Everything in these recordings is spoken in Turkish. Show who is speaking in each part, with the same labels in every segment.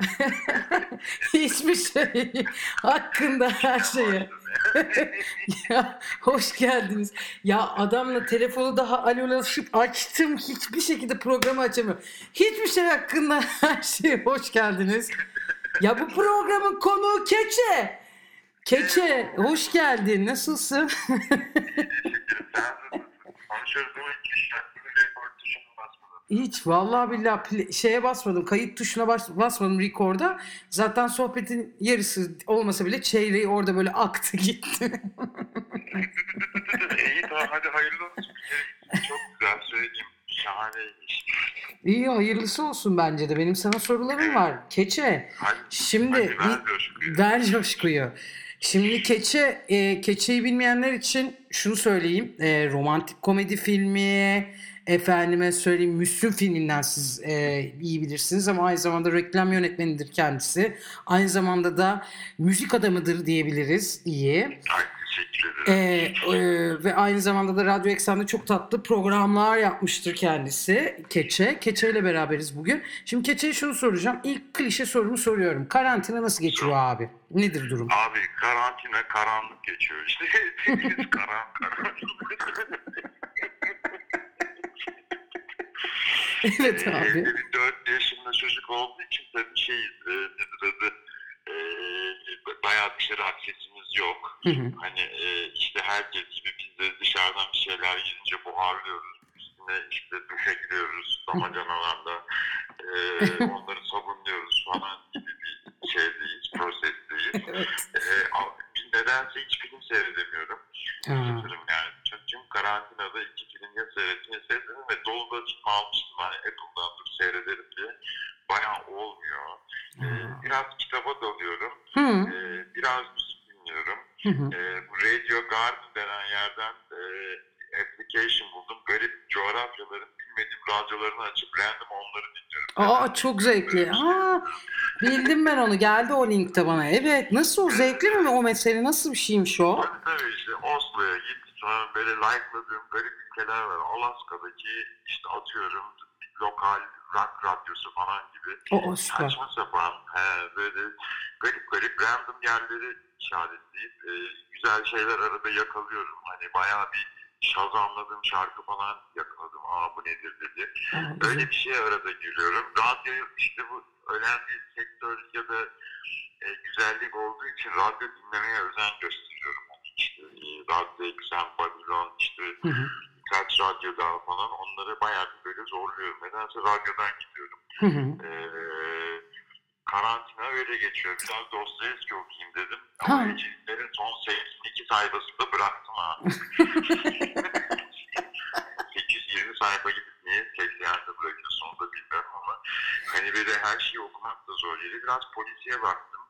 Speaker 1: Hiçbir şey hakkında her şeye. ya hoş geldiniz. Ya adamla telefonu daha alolaşıp açtım. Hiçbir şekilde programı açamıyorum. Hiçbir şey hakkında her şeye hoş geldiniz. Ya bu programın konuğu Keçe. Keçe hoş geldin. Nasılsın?
Speaker 2: Konuşuyoruz ama hiç şarkının rekord tuşuna basmadım.
Speaker 1: Hiç vallahi billahi pl- şeye basmadım. Kayıt tuşuna bas- basmadım record'a. Zaten sohbetin yarısı olmasa bile çeyreği orada böyle aktı gitti.
Speaker 2: İyi tamam hadi hayırlı olsun. Çok güzel söyleyeyim. Şahaneymiş.
Speaker 1: İyi hayırlısı olsun bence de. Benim sana sorularım var. Keçe.
Speaker 2: Hadi,
Speaker 1: Şimdi
Speaker 2: hadi ver coşkuyu.
Speaker 1: ver coşkuyu. Şimdi Keçe, e, Keçe'yi bilmeyenler için şunu söyleyeyim. E, romantik komedi filmi, efendime söyleyeyim Müslüm filminden siz e, iyi bilirsiniz ama aynı zamanda reklam yönetmenidir kendisi. Aynı zamanda da müzik adamıdır diyebiliriz iyi.
Speaker 2: Teşekkür ederim.
Speaker 1: Ee, e, ve aynı zamanda da Radyo Eksen'de çok tatlı programlar yapmıştır kendisi Keçe. Keçe ile beraberiz bugün. Şimdi Keçe'ye şunu soracağım. İlk klişe sorumu soruyorum. Karantina nasıl geçiyor abi? Nedir durum?
Speaker 2: Abi karantina karanlık geçiyor işte. Deniz karan karan.
Speaker 1: evet
Speaker 2: Ee,
Speaker 1: abi.
Speaker 2: Evde bir 4 yaşında çocuk olduğu için tabii şeyiz. E, nedir adı? E, bayağı dışarı aksesimiz yok.
Speaker 1: Hı hı.
Speaker 2: Hani e, işte herkes gibi biz de dışarıdan bir şeyler yiyince buharlıyoruz. Üstüne işte duşa giriyoruz damacanalarla. E, onları sabunluyoruz falan gibi bir şeydeyiz, proseddeyiz.
Speaker 1: Evet.
Speaker 2: E, nedense hiç film seyredemiyorum. Üzülürüm yani. Çünkü tüm karantinada iki film ya seyrettim ya seyretmedim ve dolu da film almıştım. Hani Apple'dan dur seyrederim diye. Bayağı olmuyor. E, biraz kitaba dalıyorum.
Speaker 1: Hı
Speaker 2: E, biraz.
Speaker 1: Hı. hı.
Speaker 2: E, bu Radio Garden denen yerden e, application buldum. Garip coğrafyaların bilmediğim radyolarını açıp random onları dinliyorum.
Speaker 1: Aa çok zevkli. Aa, bildim ben onu. Geldi o linkte bana. Evet. Nasıl o zevkli mi o mesele? Nasıl bir şeymiş o?
Speaker 2: Tabii tabii işte Oslo'ya git. Sonra böyle like'ladığım garip ülkeler var. Alaska'daki işte atıyorum lokal rock radyosu falan gibi.
Speaker 1: O süper.
Speaker 2: Saçma sapan he, böyle garip garip random yerleri işaretleyip e, güzel şeyler arada yakalıyorum. Hani bayağı bir şazamladığım şarkı falan yakaladım. Aa bu nedir dedi.
Speaker 1: Aa,
Speaker 2: Öyle
Speaker 1: güzel.
Speaker 2: bir şeye arada giriyorum. Radyo işte bu önemli bir sektör ya da e, güzellik olduğu için radyo dinlemeye özen gösteriyorum. Hani işte e, Radyo Eksen, Babylon, işte
Speaker 1: Hı hı.
Speaker 2: birkaç radyo daha falan onları bayağı bir böyle zorluyorum. Nedense radyodan gidiyorum.
Speaker 1: Hı hı.
Speaker 2: E, karantina öyle geçiyor. Biraz Dostoyevski okuyayım dedim. Ama
Speaker 1: Ha.
Speaker 2: Ecevitlerin son 82 sayfasında bıraktım ha. 820 sayfa gidip niye 80'de bırakıyorsun onu da bilmiyorum ama hani böyle her şeyi okumak da zor geliyor. Biraz polisiye baktım.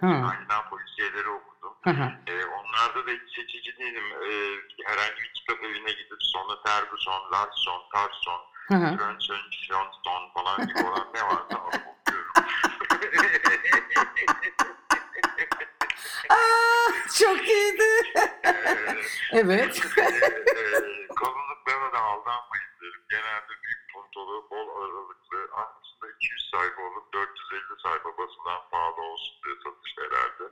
Speaker 1: Ha.
Speaker 2: Aynen polisiyeleri okudum.
Speaker 1: Hı hı.
Speaker 2: Ee, onlarda da hiç seçici değilim. Ee, herhangi bir kitap evine gidip sonra Ferguson, Larson, Carson,
Speaker 1: Hı hı.
Speaker 2: Brunson, Johnston falan gibi olan ne varsa onu okuyorum.
Speaker 1: Aa, çok iyiydi.
Speaker 2: Ee,
Speaker 1: Evet.
Speaker 2: Eee, kalınlıklarına da aldanmayın derim. Genelde büyük puntolu, bol aralıklı, aslında 200 sayfa olup 450 sayfa basından pahalı olsun diye satış herhalde.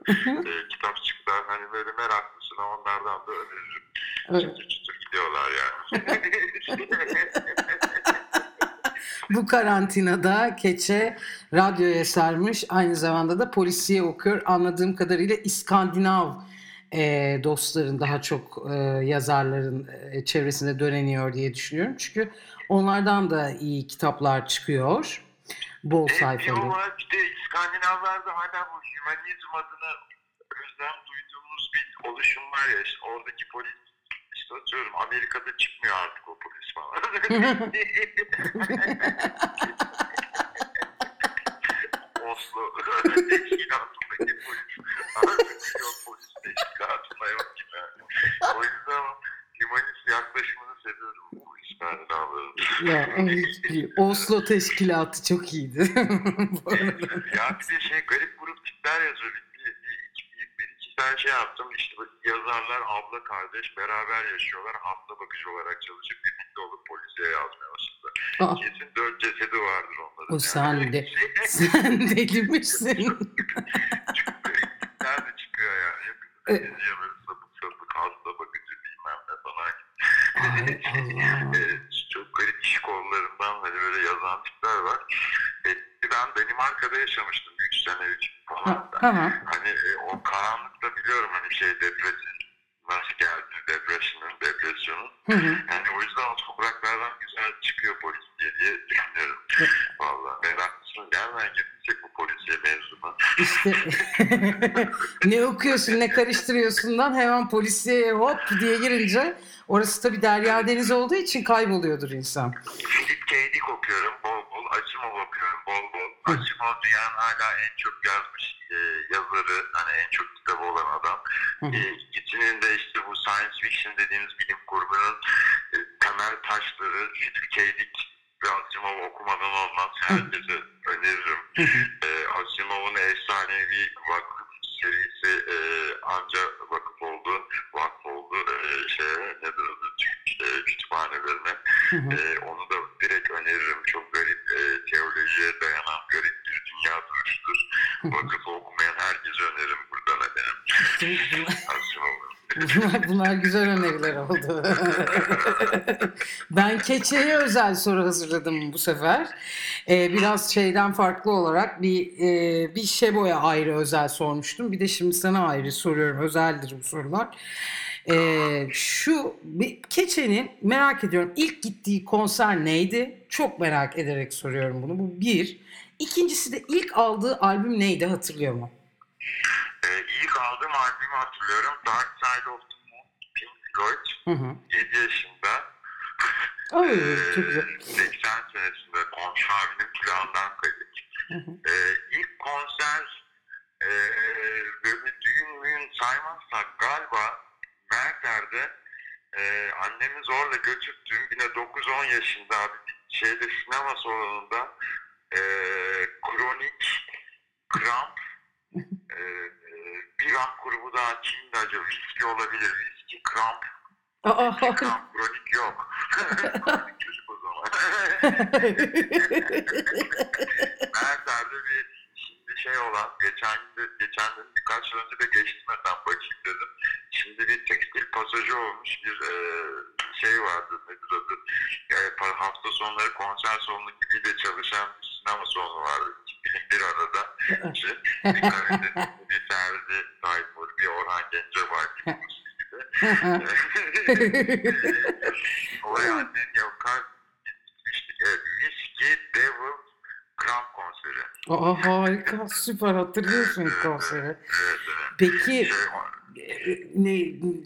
Speaker 2: Eee kitapçıklar hani böyle meraklısına onlardan da öneririm.
Speaker 1: Evet.
Speaker 2: Çıtır çıtır gidiyorlar yani.
Speaker 1: Bu karantinada Keçe radyoya sarmış. Aynı zamanda da polisiye okuyor. Anladığım kadarıyla İskandinav e, dostların daha çok e, yazarların e, çevresinde döneniyor diye düşünüyorum. Çünkü onlardan da iyi kitaplar çıkıyor. Bol
Speaker 2: Evet, bir
Speaker 1: sayfalı.
Speaker 2: o var. Bir de İskandinavlarda hala bu hümanizm adına özlem duyduğumuz bir oluşum var ya işte oradaki polis işte atıyorum Amerika'da çıkmıyor artık o polis falan. Oslo teşkilatındaki polis artık yok polis teşkilatında yok gibi. yani. O yüzden o hümanist yaklaşımını seviyorum bu İskandinavların.
Speaker 1: ya, Oslo teşkilatı çok iyiydi.
Speaker 2: Ya bir de şey garip grup tipler yazıyor. Bir, bir, bir, iki, bir, bir iki ben şey yaptım işte yazarlar abla kardeş beraber yaşıyorlar hafta bakıcı olarak çalışıp birlikte olup polisiye yazmaya başladı.
Speaker 1: Aa,
Speaker 2: Kesin dört cesedi vardır onların.
Speaker 1: O sen de-
Speaker 2: Şey,
Speaker 1: sen deli misin?
Speaker 2: Nerede çıkıyor yani? Hepimiz sapık sapık hasta bakıcı bilmem ne falan.
Speaker 1: Ay
Speaker 2: çok garip iş kollarından hani böyle yazan tipler var. E, ben Danimarka'da yaşamıştım 3 sene 3 falan.
Speaker 1: Ha, ha, ha.
Speaker 2: Hani e, o karanlıkta biliyorum hani şey depresif nasıl geldi depresyonun, depresyonun.
Speaker 1: Hı hı.
Speaker 2: Yani o yüzden o topraklardan güzel çıkıyor polisiye diye düşünüyorum. Valla meraklısın. Nereden getirecek bu polisiye mevzunu?
Speaker 1: İşte ne okuyorsun ne karıştırıyorsundan hemen polisiye hop diye girince orası tabii derya deniz olduğu için kayboluyordur insan.
Speaker 2: Philip K. Dick okuyorum bol bol. Asimov okuyorum bol bol. Asimov dünyanın hala en çok yazmış yazarı. Hani en çok kitabı olan adam. E, ikisinin de işte bu science fiction dediğimiz bilim kurgunun e, temel taşları Philip K. Dick ve Asimov okumadan olmaz. Herkese öneririm. E, Asimov'un efsanevi vakıf serisi e, anca vakıf oldu, vakf oldu e, şeye, nedir adı, e, kütüphanelerine. E, onu da direkt öneririm. Çok
Speaker 1: Bunlar, bunlar güzel öneriler oldu. ben keçeye özel soru hazırladım bu sefer. Ee, biraz şeyden farklı olarak bir e, bir Şebo'ya ayrı özel sormuştum. Bir de şimdi sana ayrı soruyorum. Özeldir bu sorular. Ee, şu Keçe'nin merak ediyorum ilk gittiği konser neydi? Çok merak ederek soruyorum bunu. Bu bir. İkincisi de ilk aldığı albüm neydi hatırlıyor mu?
Speaker 2: E, ilk aldığım albümü hatırlıyorum. Dark Side of the Moon, Pink Floyd.
Speaker 1: Hı hı.
Speaker 2: 7 yaşında.
Speaker 1: Ay,
Speaker 2: Ee,
Speaker 1: çok güzel.
Speaker 2: 80 senesinde komşu abinin.
Speaker 1: Hı hı.
Speaker 2: Ee, ilk konser e, böyle düğün müğün saymazsak galiba Merter'de e, annemi zorla götürdüğüm yine 9-10 yaşında abi şeyde sinema salonunda e, kronik kramp e, bir rock grubu daha kimdi acaba? Viski olabilir. Viski kramp
Speaker 1: Aa,
Speaker 2: Kramp kronik yok. kronik çocuk o zaman. Mertler'de bir şey olan geçen gün geçen gün birkaç yıl önce de geçtirmeden bakayım dedim. Şimdi bir tekstil pasajı olmuş bir e, şey vardı nedir adı e, pa- hafta sonları konser salonu gibi de çalışan bir sinema salonu vardı. Bir arada. İşte, bir Karadeniz, bir Ferdi Tayfur, bir Orhan Gencebay gibi. Oraya annen yakar gitmiştik. Evet, Whiskey Devil Kramp konseri.
Speaker 1: Aa, harika, süper hatırlıyorsun konseri.
Speaker 2: Evet, evet.
Speaker 1: Peki e, ne,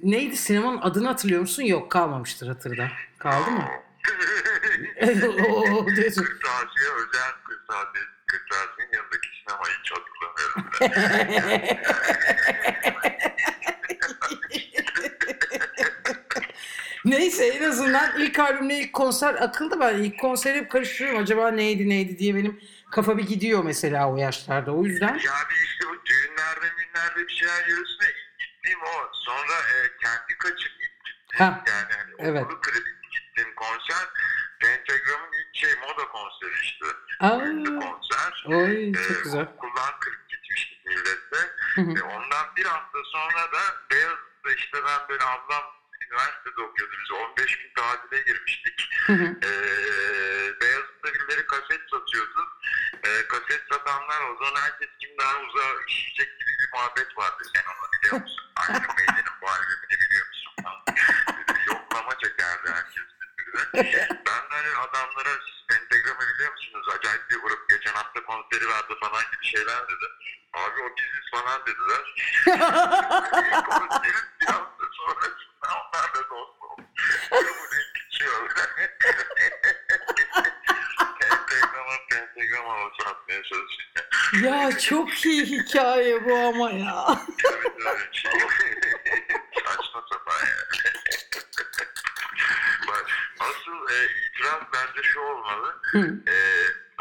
Speaker 1: neydi sinemanın adını hatırlıyor musun? Yok kalmamıştır hatırda. Kaldı mı? Oo, diyorsun.
Speaker 2: Kırtasiye özel kırtasiye, kırtasiyenin yanındaki sinemayı hiç hatırlamıyorum.
Speaker 1: Neyse en azından ilk albümle ilk konser akıldı ben ilk konseri hep karıştırıyorum acaba neydi neydi diye benim kafa bir gidiyor mesela o yaşlarda o yüzden.
Speaker 2: Ya bir işte bu düğünlerde münlerde bir şeyler yürüsüne ilk gittiğim o. Sonra e, kendi kaçıp ilk gittiğim
Speaker 1: Ha,
Speaker 2: yani hani
Speaker 1: evet.
Speaker 2: okulu ilk gittiğim konser Pentagram'ın ilk şey moda konseri işte.
Speaker 1: Aa,
Speaker 2: Ünlü konser.
Speaker 1: oy
Speaker 2: Ee,
Speaker 1: çok güzel.
Speaker 2: Okuldan kırıp gitmiştik millette. Ve ondan bir hafta sonra da Beyazıt'ta işte ben böyle ablam üniversitede okuyordu. Biz 15 gün tatile girmiştik. Ee, Beyazıt'ta birileri kaset satıyordu. Ee, kaset satanlar o zaman herkes kim daha uzağa işleyecek gibi bir muhabbet vardı. Sen onu biliyor musun? Iron Maiden'in bu albümünü biliyor musun? yoklama çekerdi herkes birbirine. Ben de hani adamlara siz Pentagram'ı biliyor musunuz? Acayip bir grup. Geçen hafta konseri vardı falan gibi şeyler dedi. Abi o biziz falan dediler. Konserin bir hafta sonrasında onlar da dost oldu. Grubun ilk içiyor. Pentagram'a Pentagram'a o satmaya çalışıyor.
Speaker 1: Ya çok iyi hikaye bu ama ya.
Speaker 2: Evet. Saçma sapan. Bak, asıl e, itiraz bence şu olmalı.
Speaker 1: Hı.
Speaker 2: E,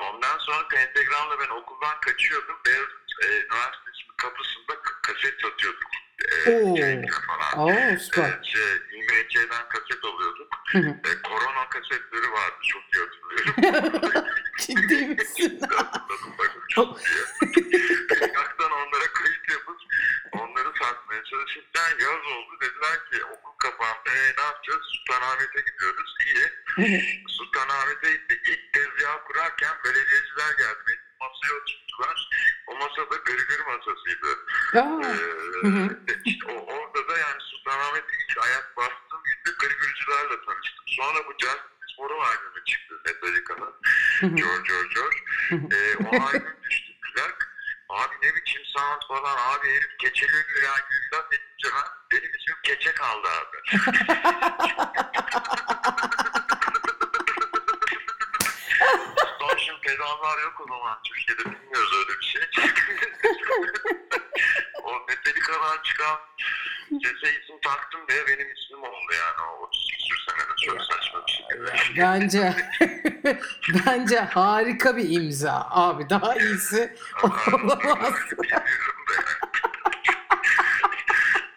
Speaker 2: ondan sonra Pentagram'la ben okuldan kaçıyordum. Beyaz e, Üniversitesi'nin kapısında k- kaset satıyorduk. E,
Speaker 1: Oo.
Speaker 2: Cenk'le falan.
Speaker 1: Oo süper.
Speaker 2: E, şey, IMC'den kaset alıyorduk.
Speaker 1: Hı hı.
Speaker 2: E, korona kasetleri vardı çok iyi hatırlıyorum.
Speaker 1: Ciddi misin?
Speaker 2: Çok. Yaktan onlara kayıt yapıp onları satmaya çalışırken yaz oldu. Dediler ki okul kapandı. E, ne yapacağız? Sultanahmet'e gidiyoruz. İyi. Sultanahmet'e gittik. İlk tezgah kurarken belediyeciler geldi. Beni masaya oturttular. O masada gırgır masasıydı.
Speaker 1: Aa,
Speaker 2: Ee, işte o, orada da yani Sultanahmet'e ilk ayak bastığım günde gırgırcılarla tanıştım. Sonra bu Justice Forum albümü çıktı Metallica'nın. George George George. Ee, o albüm düştü plak. Abi ne biçim sound falan abi herif keçeli ya günden ben benim ismim keçe kaldı abi. Distortion pedallar yok o zaman Türkiye'de bilmiyoruz öyle bir şey. o Metallica'dan çıkan sese isim taktım diye benim ismim oldu yani o 30 küsür senede. Çok saçma bir şey.
Speaker 1: Bence bence harika bir imza. Abi daha iyisi olamaz.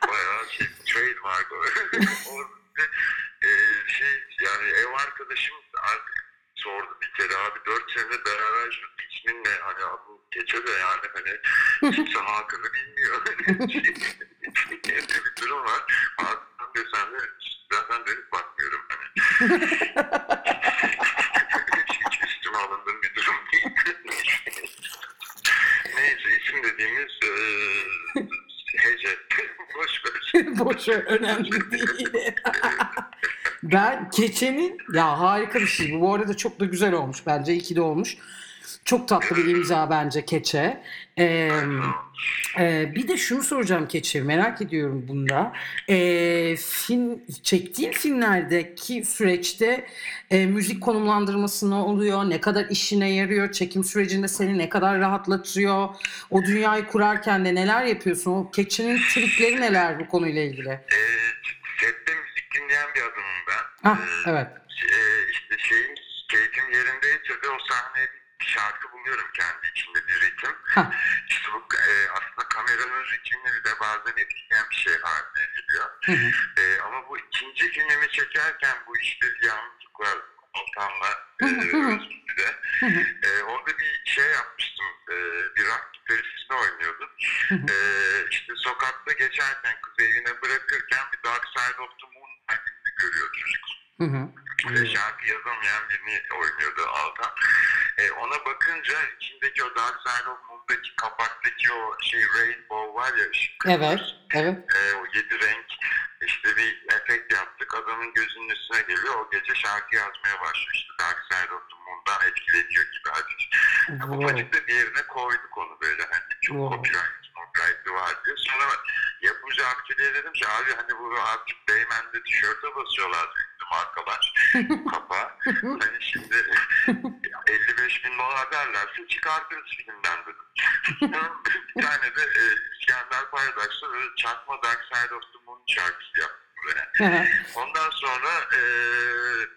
Speaker 2: Bayağı şey trademark e, şey yani ev arkadaşım artık sordu bir kere. Abi 4 sene beraber şu ismin ne hani adı geçe de yani hani kimse Hakan'ı bilmiyor. Öyle bir durum var. Hakan desen de zaten dönüp bakmıyorum hani. Hiç üstüme alındığım bir durum değil. Neyse isim dediğimiz eee hece. Boş ver
Speaker 1: önemli değil. ben keçenin ya harika bir şey. Bu bu arada çok da güzel olmuş bence. İyi ki de olmuş. Çok tatlı bir imza bence keçe. Ee, e, bir de şunu soracağım keçe merak ediyorum bunda. Ee, film çektiğin filmlerdeki süreçte e, müzik konumlandırması ne oluyor? Ne kadar işine yarıyor? Çekim sürecinde seni ne kadar rahatlatıyor? O dünyayı kurarken de neler yapıyorsun? O keçenin trikleri neler bu konuyla ilgili?
Speaker 2: Eee sette müzik dinleyen bir adamım ben.
Speaker 1: Ah
Speaker 2: Eee,
Speaker 1: evet.
Speaker 2: e, işte şeyin keyfim yerindeyse de o sahneye bir şarkı buluyorum kendi içinde bir ritim.
Speaker 1: Ha.
Speaker 2: İşte bu e, aslında kameranın ritmini de bazen etkileyen bir şey haline geliyor.
Speaker 1: Hı hı.
Speaker 2: E, ama bu ikinci filmimi çekerken bu işte yalnızlıklar Altan'la e,
Speaker 1: hı.
Speaker 2: e, orada bir şey yapmıştım. E, bir rock gitaristini oynuyordum.
Speaker 1: Hı hı.
Speaker 2: E, işte sokakta geçerken kızı evine bırakırken bir Dark Side of the Moon görüyor çocuk.
Speaker 1: Hı hı.
Speaker 2: Ve şarkı yazamayan birini oynuyordu Altan. E, ona bakınca içindeki o Dark Side of Moon'daki kapaktaki o şey rainbow var ya ışık.
Speaker 1: Evet, evet.
Speaker 2: E, o yedi renk işte bir efekt yaptık. Adamın gözünün üstüne geliyor. O gece şarkı yazmaya başlıyor. İşte Dark Side of the Moon'dan etkileniyor gibi hafif.
Speaker 1: Wow.
Speaker 2: ufacık da bir yerine koyduk onu böyle hani çok
Speaker 1: Wow.
Speaker 2: copyright, copyright'ı var diye. Sonra yapımcı akçeliğe dedim ki abi hani bu artık Beymen'de tişörte basıyorlar markalar kapağı. hani şimdi 55 bin dolar derlerse çıkartırız filmden dedim. bir tane de e, İskender Paydaş'ta böyle çakma Dark Side of the Moon şarkısı yaptım böyle. Ondan sonra e,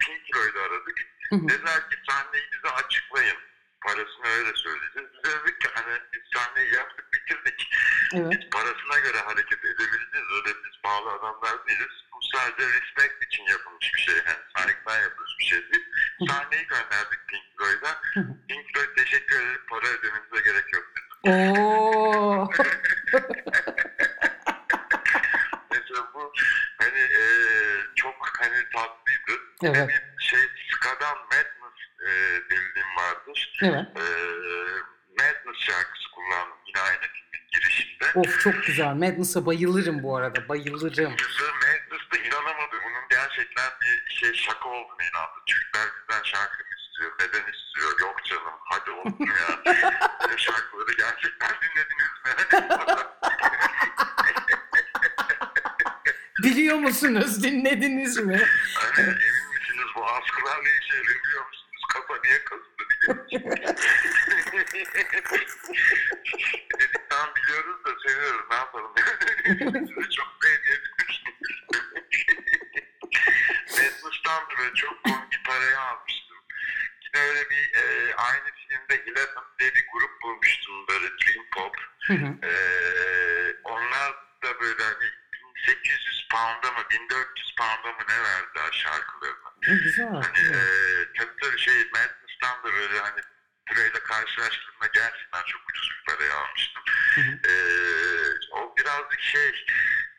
Speaker 2: Pink Floyd'u aradık. Dediler ki sahneyi bize açıklayın. Parasını öyle söyleyeceğiz. Biz dedik ki hani biz sahneyi yaptık bitirdik.
Speaker 1: Evet.
Speaker 2: Biz parasına göre hareket edebileceğiz. Öyle biz pahalı adamlar değiliz. Bu sadece respect için yapılmış bir şey. Yani saygıdan yapılmış bir şey değil. Sahneyi gönderdik Pink Floyd'a. Pink Floyd teşekkür ederim. Para ödemenize gerek yok dedi.
Speaker 1: Oo.
Speaker 2: Mesela bu hani e, çok hani tatlıydı.
Speaker 1: Evet.
Speaker 2: Bir şey Ska'dan Madness e, bildiğim vardır.
Speaker 1: Evet.
Speaker 2: e, Madness şarkısı kullandım yine aynı filmin girişinde.
Speaker 1: Of çok güzel. Madness'a bayılırım bu arada. Bayılırım.
Speaker 2: Güzel Madness da inanamadı. Bunun gerçekten bir şey şaka olduğunu inandı. Türkler bizden şarkı istiyor, neden istiyor? Yok canım hadi olsun ya. Şarkıları gerçekten dinlediniz mi?
Speaker 1: Biliyor musunuz? Dinlediniz mi?
Speaker 2: hani emin misiniz bu askılar ne işe yarıyor biliyor musunuz? Kafa niye kazıdı tamam biliyoruz da seviyoruz ne yapalım. Size çok. Madness'tan da böyle çok komik bir parayı almıştım. Yine öyle bir e, aynı filmde Eleven diye bir grup bulmuştum böyle Dream Pop.
Speaker 1: Hı hı.
Speaker 2: Ee, onlar da böyle hani 1800 pound'a mı 1400 pound'a mı ne verdiler şarkılarına.
Speaker 1: Ne güzel.
Speaker 2: Hani eee tabii tabii şey Madness'tan da böyle hani burayla karşılaştığımda gerçekten çok ucuz bir paraya almıştım.
Speaker 1: Hı hı.
Speaker 2: Eee o birazcık şey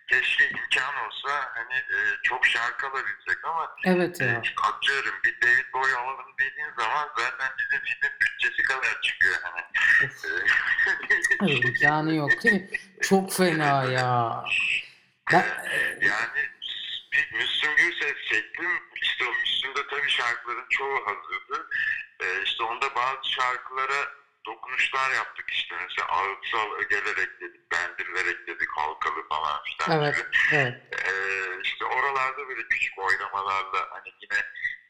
Speaker 2: keşke imkan olsa hani eee, çok şarkı alabilsek ama
Speaker 1: Evet ya.
Speaker 2: Atıyorum bir David Bowie alalım dediğin zaman zaten bizim filmin bütçesi kadar çıkıyor hani.
Speaker 1: Hayır, imkanı yok değil mi? Çok fena ya. Ben,
Speaker 2: Yani bir Müslüm Gürses çektim. İşte o Müslüm'de tabii şarkıların çoğu hazırdı. Ee, işte onda bazı şarkılara dokunuşlar yaptık işte. Mesela ağıtsal ögeler ekledik, bendirler ekledik, halkalı falan filan.
Speaker 1: Evet.
Speaker 2: gibi.
Speaker 1: evet.
Speaker 2: Ee, işte oralarda böyle küçük oynamalarla hani yine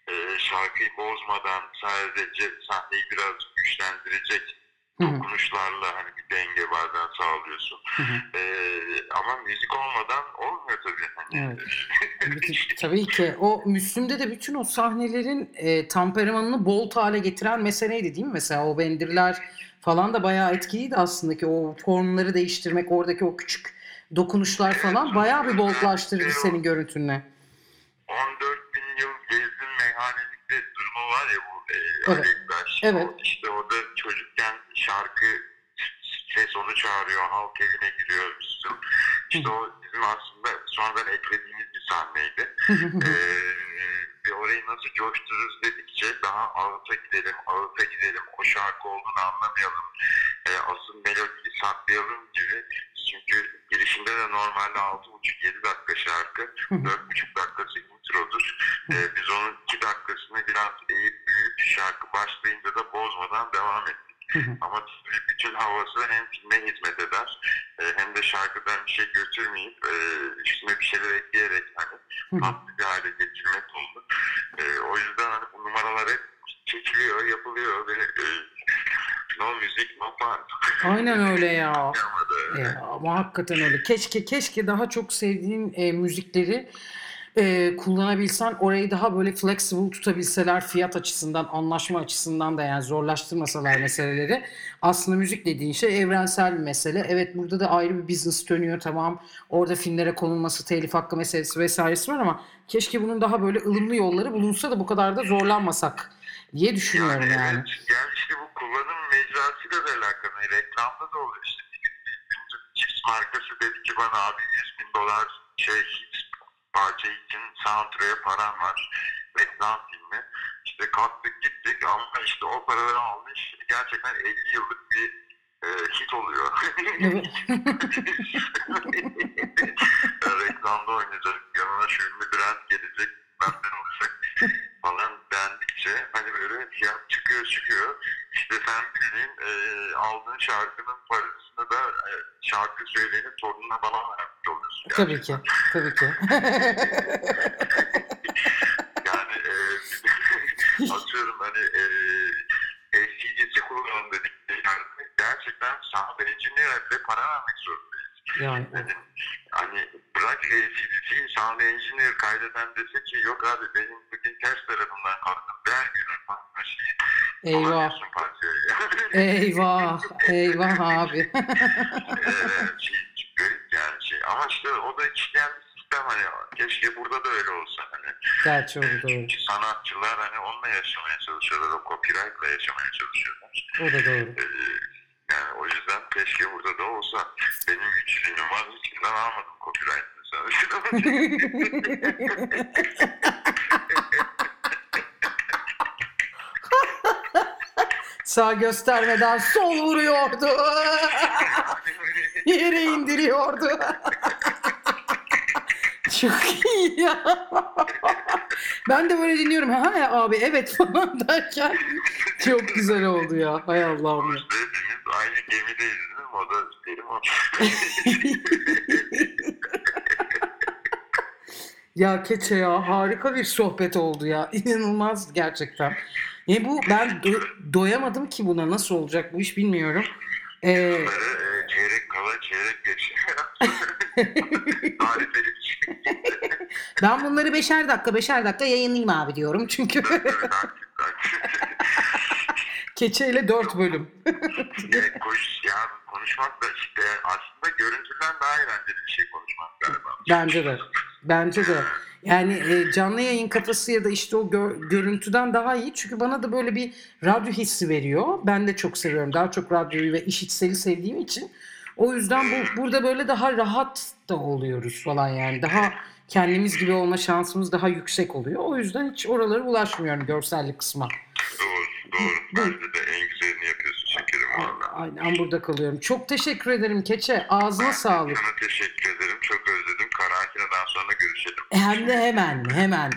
Speaker 2: e, şarkıyı bozmadan sadece sahneyi biraz güçlendirecek dokunuşlarla hani bir denge bazen sağlıyorsun.
Speaker 1: hı hı.
Speaker 2: Ee, ama müzik olmadan olmuyor tabii. Hani,
Speaker 1: Evet. Bütün- Tabii ki o Müslüm'de de bütün o sahnelerin e, temperamanını bolt hale getiren meseleydi değil mi? Mesela o bendirler falan da bayağı etkiliydi aslında ki o formları değiştirmek oradaki o küçük dokunuşlar falan bayağı bir boltlaştırdı senin görüntünü.
Speaker 2: 14 bin yıl gezdim meyhanelikte durumu var ya bu e,
Speaker 1: Evet.
Speaker 2: Alektaş.
Speaker 1: Evet.
Speaker 2: O, işte orada çocukken şarkı ses onu çağırıyor, halk evine giriyor. İşte, işte o bizim aslında sonradan eklediğimiz bir sahneydi. Ee, ve orayı nasıl coştururuz dedikçe daha ağıta gidelim, ağıta gidelim, o şarkı olduğunu anlamayalım, e, asıl melodiyi saklayalım gibi. Çünkü girişinde de normalde 6,5-7 dakika şarkı, 4,5 dakikası introdur. E, biz onun 2 dakikasını biraz eğip büyüyüp şarkı başlayınca da bozmadan devam ettik. Ama bütün havası hem filme hizmet eder e, hem de şarkıdan bir şey götürmeyip e, üstüne bir şeyler ekleyerek hani tatlı bir hale getirmek oldu. E, o yüzden hani bu numaralar hep çekiliyor, yapılıyor ve e, no müzik, no fun.
Speaker 1: Aynen öyle ya. Ya, ama hakikaten öyle. Keşke keşke daha çok sevdiğin e, müzikleri e, kullanabilsen orayı daha böyle flexible tutabilseler fiyat açısından, anlaşma açısından da yani zorlaştırmasalar meseleleri. Aslında müzik dediğin şey evrensel bir mesele. Evet burada da ayrı bir business dönüyor tamam. Orada filmlere konulması, telif hakkı meselesi vesairesi var ama keşke bunun daha böyle ılımlı yolları bulunsa da bu kadar da zorlanmasak diye düşünüyorum yani.
Speaker 2: Evet, yani işte bu kullanım mecrasıyla da alakalı. Yani reklamda da oluyor işte. Bir gün bir ünlü cips markası dedi ki bana abi 100 bin dolar şey parça için soundtrack'e param var. Reklam filmi. İşte kalktık gittik ama işte o paraları almış. Gerçekten 50 yıllık bir e, hit oluyor.
Speaker 1: Evet.
Speaker 2: Reklamda oynayacak. Yanına ünlü Brand gelecek. Benden olacak falan dendikçe hani böyle fiyat çıkıyor çıkıyor. İşte sen bildiğin e, aldığın şarkının parasını da e, şarkı söyleyenin torununa bana vermiş oluyorsun.
Speaker 1: Tabii ki. Tabii ki.
Speaker 2: Yani e, atıyorum hani e, SCG'si kullanalım dedik. Yani gerçekten engineer'e bile para vermek zorundayız.
Speaker 1: yani
Speaker 2: Yani, hani bırak ACDC'yi sound engineer kaydeden dese ki yok abi benim bugün ters tarafından kalktım falan şeyi.
Speaker 1: eyvah. Eyvah. Eyvah abi.
Speaker 2: Ee, şey, garip yani şey. Ama işte o da işleyen bir sistem hani keşke burada da öyle olsa hani.
Speaker 1: Gerçi o da doğru.
Speaker 2: Çünkü sanatçılar hani onunla yaşamaya çalışıyorlar. O copyright'la yaşamaya çalışıyorlar.
Speaker 1: O da doğru.
Speaker 2: Ee, yani o yüzden keşke burada da olsa. Benim üç filmim var. Hiçbirinden almadım copyright mesela.
Speaker 1: Sağ göstermeden sol vuruyordu. Yere indiriyordu. Çok iyi ya. Ben de böyle dinliyorum. Ha ya abi evet falan derken çok güzel oldu ya. Hay Allah'ım ya.
Speaker 2: Hepimiz aynı gemideyiz değil mi? O da benim o.
Speaker 1: Ya Keçe ya harika bir sohbet oldu ya. İnanılmaz gerçekten. E bu ben do- doyamadım ki buna nasıl olacak bu iş bilmiyorum. Ee,
Speaker 2: Bunları e, çeyrek kala çeyrek geçiyor. Tarifleri çıkıyor.
Speaker 1: ben bunları beşer dakika beşer dakika yayınlayayım abi diyorum. Çünkü Keçe ile dört bölüm.
Speaker 2: E, koş, ya konuş konuşmak da işte aslında görüntüden daha eğlenceli bir şey konuşmak galiba.
Speaker 1: Bence de. Bence de. Yani e, canlı yayın kafası ya da işte o gö- görüntüden daha iyi. Çünkü bana da böyle bir radyo hissi veriyor. Ben de çok seviyorum. Daha çok radyoyu ve işitseli sevdiğim için. O yüzden bu burada böyle daha rahat da oluyoruz falan yani. Daha kendimiz gibi olma şansımız daha yüksek oluyor. O yüzden hiç oralara ulaşmıyorum görsellik kısma.
Speaker 2: Doğru, doğru. Bence de en güzelini yapıyorsun şekerim valla.
Speaker 1: Aynen burada kalıyorum. Çok teşekkür ederim Keçe. Ağzına sağlık.
Speaker 2: Sana teşekkür ederim. Çok özledim. Karantina'dan sonra görüşelim.
Speaker 1: Hem de hemen hemen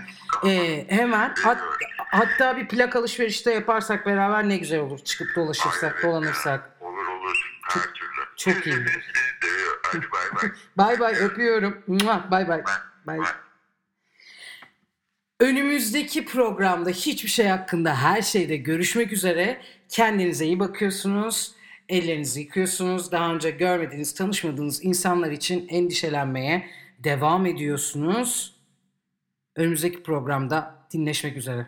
Speaker 1: Ee, hemen hat- hatta bir plak alışverişi de yaparsak beraber ne güzel olur çıkıp dolaşırsak
Speaker 2: Ay, evet
Speaker 1: dolanırsak.
Speaker 2: Olur olur. Her türlü.
Speaker 1: çok iyi.
Speaker 2: Hadi bay bay.
Speaker 1: Bay bay öpüyorum. Mua, Bay bay. Bay.
Speaker 2: Bay.
Speaker 1: Önümüzdeki programda hiçbir şey hakkında her şeyde görüşmek üzere. Kendinize iyi bakıyorsunuz. Ellerinizi yıkıyorsunuz. Daha önce görmediğiniz, tanışmadığınız insanlar için endişelenmeye devam ediyorsunuz. Önümüzdeki programda dinleşmek üzere.